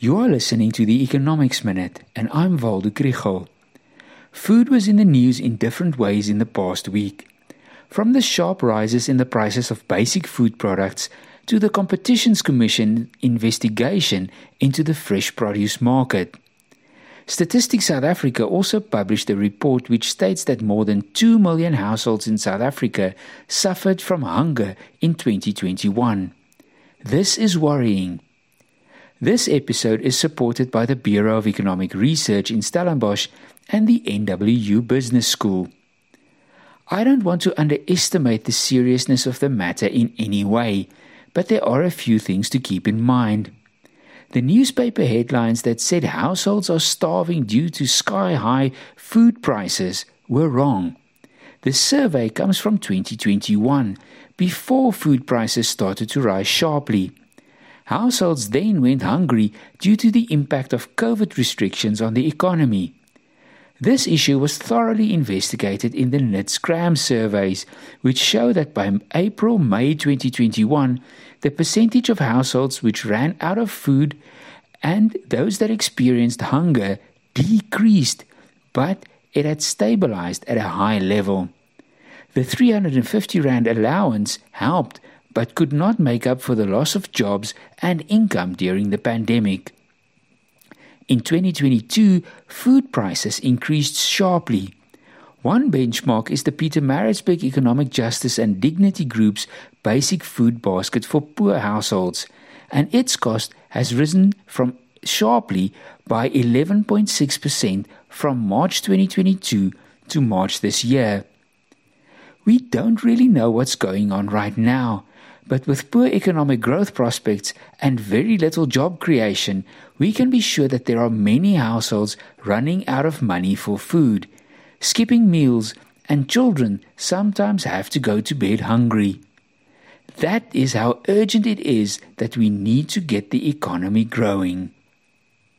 You are listening to the Economics Minute, and I'm Waldo Krugell. Food was in the news in different ways in the past week. From the sharp rises in the prices of basic food products to the Competitions Commission investigation into the fresh produce market. Statistics South Africa also published a report which states that more than 2 million households in South Africa suffered from hunger in 2021. This is worrying. This episode is supported by the Bureau of Economic Research in Stellenbosch and the NWU Business School. I don't want to underestimate the seriousness of the matter in any way, but there are a few things to keep in mind. The newspaper headlines that said households are starving due to sky high food prices were wrong. The survey comes from 2021, before food prices started to rise sharply. Households then went hungry due to the impact of COVID restrictions on the economy. This issue was thoroughly investigated in the NIDS-CRAM surveys, which show that by April May 2021, the percentage of households which ran out of food and those that experienced hunger decreased, but it had stabilized at a high level. The 350 Rand allowance helped but could not make up for the loss of jobs and income during the pandemic. In 2022, food prices increased sharply. One benchmark is the Pietermaritzburg Economic Justice and Dignity Group's basic food basket for poor households, and its cost has risen from sharply by 11.6% from March 2022 to March this year. We don't really know what's going on right now, but with poor economic growth prospects and very little job creation, we can be sure that there are many households running out of money for food, skipping meals, and children sometimes have to go to bed hungry. That is how urgent it is that we need to get the economy growing.